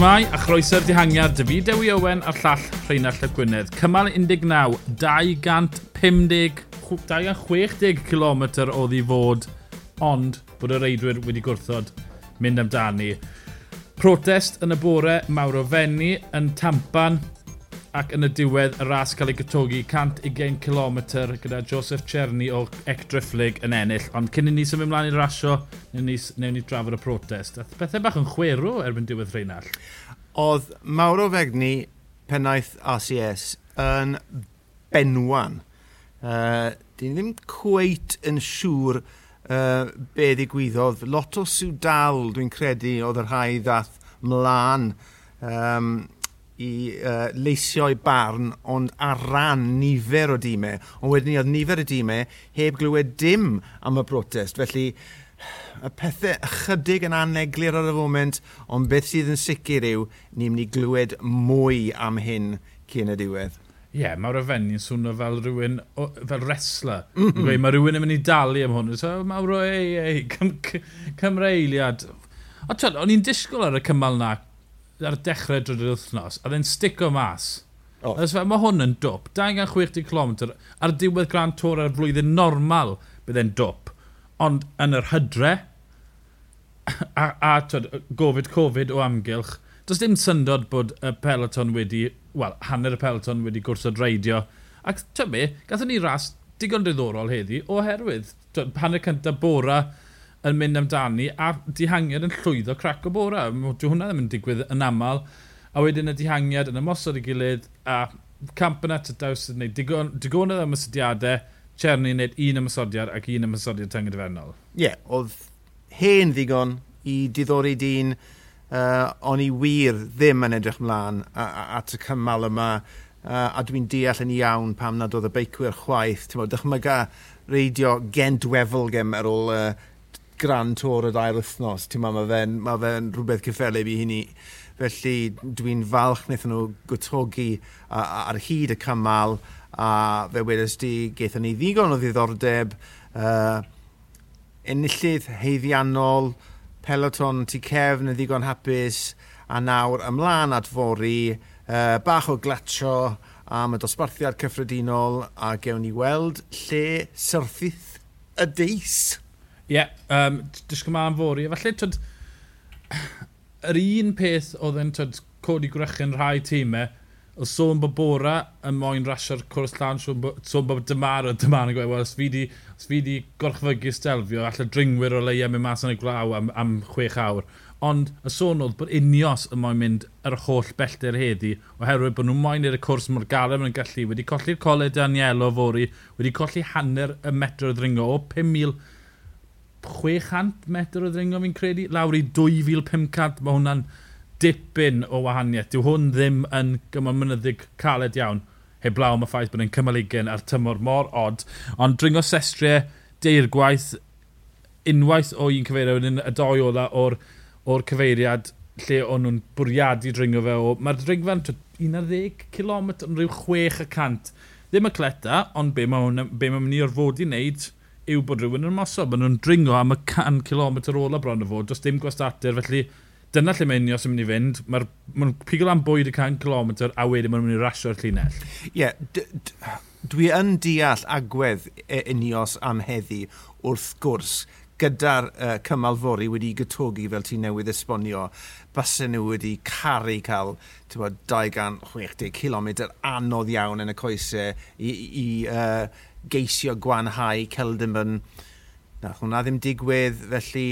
Shmai a chroeso'r dihangiad, David Ewi Owen a'r llall Rheinald y Gwynedd. Cymal 19, 250, 260 km oedd i fod, ond bod y reidwyr wedi gwrthod mynd amdani. Protest yn y bore, mawr o fenni, yn tampan, ac yn y diwedd y ras cael ei gytogi 120 km gyda Joseph Czerny o Ecdrifflig yn ennill. Ond cyn i ni symud ymlaen i'r rasio, newn ni, newn ni drafod y protest. A bethau bach yn chwerw erbyn diwedd Rheinald. Oedd Mauro Fegni, pennaeth RCS, yn benwan. Uh, Dyn ddim cweit yn siŵr uh, be ddigwyddodd. Lot o sŵdal, dwi'n credu, oedd yr rhai ddath mlaen. Um, i uh, leisio'i barn, ond ar ran nifer o dîmau. Ond wedyn ni, oedd nifer o dîmau heb glywed dim am y protest. Felly, y pethau ychydig yn aneglir ar y foment, ond beth sydd yn sicr yw, ni'n mynd i glywed mwy am hyn cyn y diwedd. Ie, yeah, mae'r yfen ni'n swnio fel rhywun, o, fel wrestler. Mm -hmm. Mae rhywun yn mynd i dalu am hwn. So, Mawr o ei, ei, cym, cymreiliad. O, o'n i'n disgwyl ar y cymal na ar y dechrau drwy'r wythnos, a ddyn stico mas. Oh. Fe, mae hwn yn dop. 260 km ar diwedd Grand Tour ar y flwyddyn normal bydd e'n dop. Ond yn yr hydre, a, a twyd, gofid Covid o amgylch, does dim syndod bod y peloton wedi, wel, hanner y peloton wedi gwrsod reidio. Ac tyfu, gatho ni ras digon diddorol heddi oherwydd. Hanner cyntaf bora, yn mynd amdani a dihangiad yn llwyddo crac o bora. Dwi hwnna ddim yn digwydd yn aml. A wedyn y dihangiad yn ymosod i gilydd a camp y tydaw yn gwneud digon, digon o ymysodiadau. Cherny gwneud un ymysodiad ac un ymysodiad tynged efennol. Ie, yeah, oedd hen ddigon i diddori dyn uh, o'n i wir ddim yn edrych mlaen at y cymal yma uh, a dwi'n deall yn iawn pam nad oedd y beicwyr chwaith. Dychmyga reidio gent wefel gem ar ôl uh, gran tor y dair wythnos. Ti'n ma, mae fe'n ma fe rhywbeth cyffelib i hynny. Felly dwi'n falch wnaethon nhw gwtogi ar hyd y cymal a fe wedys di gaethon ni ddigon o ddiddordeb uh, enillydd heiddiannol, peloton tu cefn y ddigon hapus a nawr ymlaen at fori, uh, bach o glatio am y dosbarthiad cyffredinol a gewn ni weld lle syrffydd y deis. Ie, yeah, um, disgwyl ma'n fori. Falle, twyd, yr un peth oedd yn twyd, codi gwrachyn rhai tîmau, oedd sôn bod Bora yn moyn rasio'r cwrs llan, sôn bod Dymar o Dymar yn gweud, wel, os fi di, os fi di gorchfygu stelfio, allai dringwyr o leia mewn mas yn y glaw am, am chwech awr. Ond y sôn oedd bod unios yn moyn mynd yr holl bellter heddi, oherwydd bod nhw'n moyn i'r cwrs mor galem yn gallu, wedi colli'r coleg Danielo fori, wedi colli hanner y metr o ddringo o 5,000 600 metr o ddringo fi'n credu, lawr i 2500, mae hwnna'n dipyn o wahaniaeth. Dyw hwn ddim yn gymal mynyddig caled iawn, heblaw am y ffaith bod e'n cymal ugen a'r tymor mor od. Ond dringo sestriau, deir gwaith, unwaith o un cyfeiriad, wedyn y doi ola o'r, or cyfeiriad lle o'n nhw'n bwriadu dringo fe o. Mae'r dringfa'n 11 km yn rhyw 6 y cant. Ddim y cleta, ond be mae'n ma mynd i orfod i wneud yw bod rhywun yn ymosod. Maen nhw'n dringo am y 100 km ola bron o fod, does dim gwastadur, felly dyna lle mae Unios yn mynd i fynd. Mae'n ma pigol am bwyd y 100 km a wedyn mae'n mynd i rasio'r llinell. Ie, yeah, dwi yn deall agwedd e, Unios am heddi wrth gwrs gyda'r uh, cymal fori wedi gytogi fel ti newydd esbonio, basau nhw wedi caru cael 260 km anodd iawn yn y coesau i, i uh, geisio gwanhau Celdinburn. Na, hwnna ddim digwydd, felly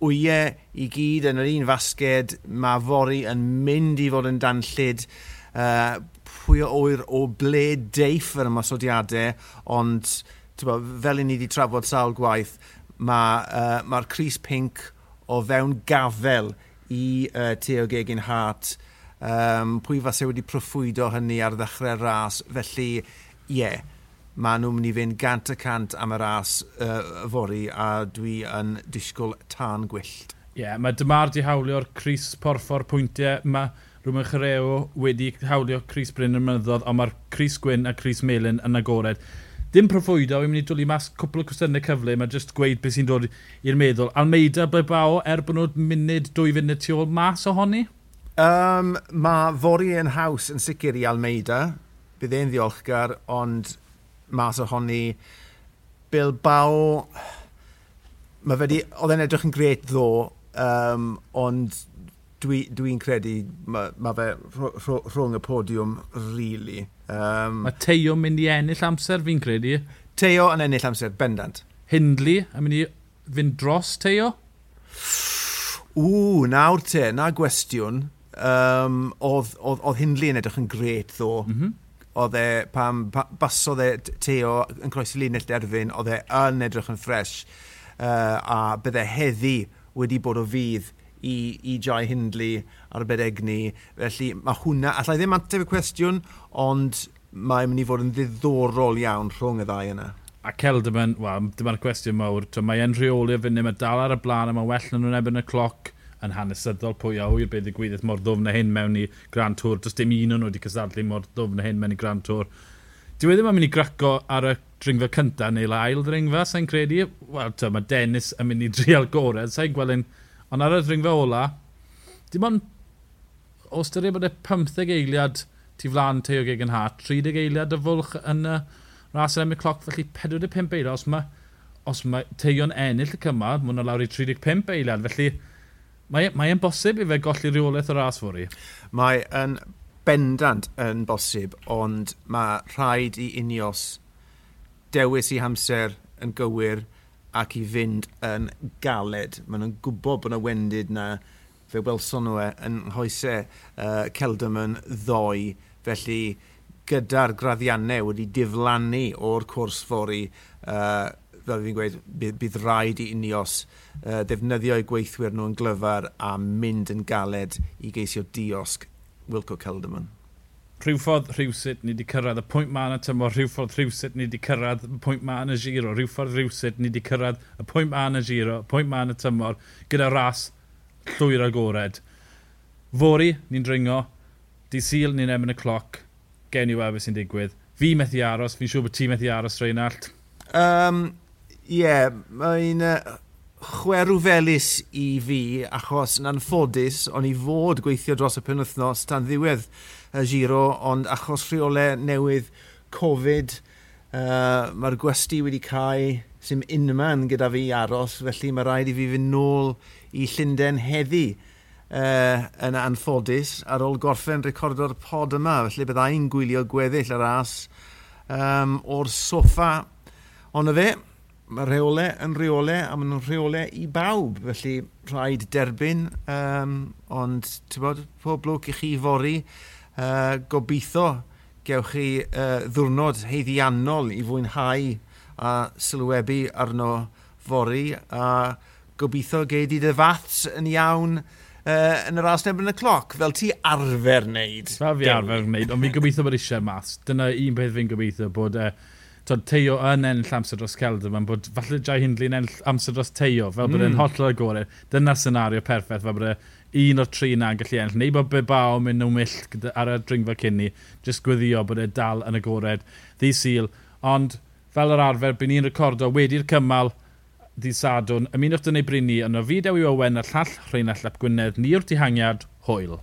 wyau i gyd yn yr un fasged, mae fori yn mynd i fod yn danllid. Uh, pwy o oer o ble deiff yr ymosodiadau, ond bo, fel i ni wedi trafod sawl gwaith, Mae'r uh, ma Cris Pink o fewn gafel i uh, Teo Gegin Hart. Um, pwy fase wedi proffwydo hynny ar ddechrau'r ras. Felly, ie, yeah, maen nhw'n mynd i fynd gant y cant am y ras uh, fori a dwi yn disgwyl tan gwyllt. Ie, yeah, mae dymar di hawlio'r Cris porffor pwyntiau. Mae Rwy'n Chyreo wedi hawlio Cris Bryn yn mynyddodd, ond mae'r Cris Gwyn a Cris Melin yn agored dim profwydo, fi'n mynd i dwlu mas cwpl o cwestiynau cyfle, mae jyst gweud beth sy'n dod i'r meddwl. Almeida, Bilbao, er bod nhw'n munud, dwy funud tu ôl mas ohoni? Um, mae fori yn haws yn sicr i Almeida, bydd e'n ddiolchgar, ond mas ohoni Bilbao, mae fe wedi, oedd e'n edrych yn gret ddo, um, ond dwi'n dwi, credu mae ma fe rhwng y podiwm, really. Um, mae Teo mynd i ennill amser, fi'n credu. Teo yn ennill amser, bendant. Hindley, yn mynd i fynd dros Teo? Ww, nawr te, na gwestiwn. Um, oedd, oedd, oedd Hindley yn edrych yn gret ddo. Mm -hmm. Oedd e, pam pa, basodd e Teo yn croesi linell derfyn, oedd e yn edrych yn ffres. Uh, a bydde heddi wedi bod o fydd i, i Jai Hindley ar y bedegni. Felly mae hwnna, allai ddim ateb y cwestiwn, ond mae'n mynd i fod yn ddiddorol iawn rhwng y ddau yna. A Celderman, wel, dyma'r cwestiwn mawr. Mae'n rheoli o fynd, mae dal ar y blaen, a mae well na nhw'n ebyn y cloc yn hanesyddol pwy a hwyr beth y gwyddoedd mor ddwfn na hyn mewn i Grand Tour. Does dim un o'n nhw wedi cysadlu mor ddwfn na hyn mewn i Grand Tour. Dwi wedi mynd i graco ar y dringfa cyntaf neu'r ail dringfa, sa'n credu. Wel, mae Dennis yn mynd i drial gorau. Sa'n gweld yn Ond ar y ddringfa ola, dim ond o styried bod e 15 eiliad tu flan teo gegin ha, 30 eiliad y fwlch yn y ras yn emig cloc, felly 45 eiliad, os mae, os mae teio'n ennill y cymal, mae hwnna lawr i 35 eiliad, felly mae'n mae bosib i fe golli rheolaeth o ras fawr i. Mae yn bendant yn bosib, ond mae rhaid i unios dewis i hamser yn gywir, ac i fynd yn galed. Maen nhw'n gwybod bod yna wendid na fe welson nhw e yn hoesau uh, Celdamon ddoi. Felly gyda'r graddiannau wedi diflannu o'r cwrs fori, uh, fel fi'n gweud, bydd rhaid i unios uh, ddefnyddio eu gweithwyr nhw'n glyfar a mynd yn galed i geisio diosg Wilco Celdamon rhywffordd rhywsut ni wedi cyrraedd y pwynt ma yn y tymor, rhywffordd rhywsut ni wedi cyrraedd y pwynt ma yn y giro, rhywffordd rhywsut ni wedi cyrraedd y pwynt ma yn y giro, y pwynt ma yn y tymor, gyda ras llwyr agored. Fori, ni'n dringo, di syl ni'n emyn y cloc, gen i weld sy'n digwydd. Fi methu aros, fi'n siŵr bod ti methu aros, Reinald. Um, Ie, yeah, mae'n... Uh chwerw felus i fi, achos yn anffodus, o'n i fod gweithio dros y penwthnos tan ddiwedd y giro, ond achos rheolau newydd Covid, uh, mae'r gwesti wedi cael sy'n unman gyda fi aros, felly mae rhaid i fi fynd nôl i Llundain heddi uh, yn anffodus ar ôl gorffen recordo'r pod yma, felly byddai'n gwylio gweddill yr as um, o'r soffa ond y fe mae rheolau yn rheolau a maen nhw'n rheolau i bawb. Felly rhaid derbyn, um, ond bod, pob blwc i chi fori, uh, gobeithio gewch chi uh, ddwrnod heiddiannol i fwynhau a sylwebu arno fori a gobeithio geid i dy faths yn iawn uh, yn yr asneb yn y cloc, fel ti arfer wneud. Fel fi arfer wneud, ond fi'n gobeithio bod eisiau mas. Dyna un peth fi'n gobeithio, bod uh, tod, Teo yn ennill amser dros Celda, mae'n bod falle Jai Hindley yn ennill amser dros Teo, fel bod e'n mm. hollol agored. Dyna senario perffaith, fel bod e un o'r tri na'n gallu ennill. Neu bod Bebao mynd nhw'n mill ar y dringfa cynni, jyst gweddio bod e dal yn agored. Ddi syl, ond fel yr arfer, byd ni'n recordo wedi'r cymal, ddi sadwn, ymunwch dyna i brynu yn o fideo i Owen a llall Rheinald Lap Gwynedd, ni'r dihangiad, hwyl.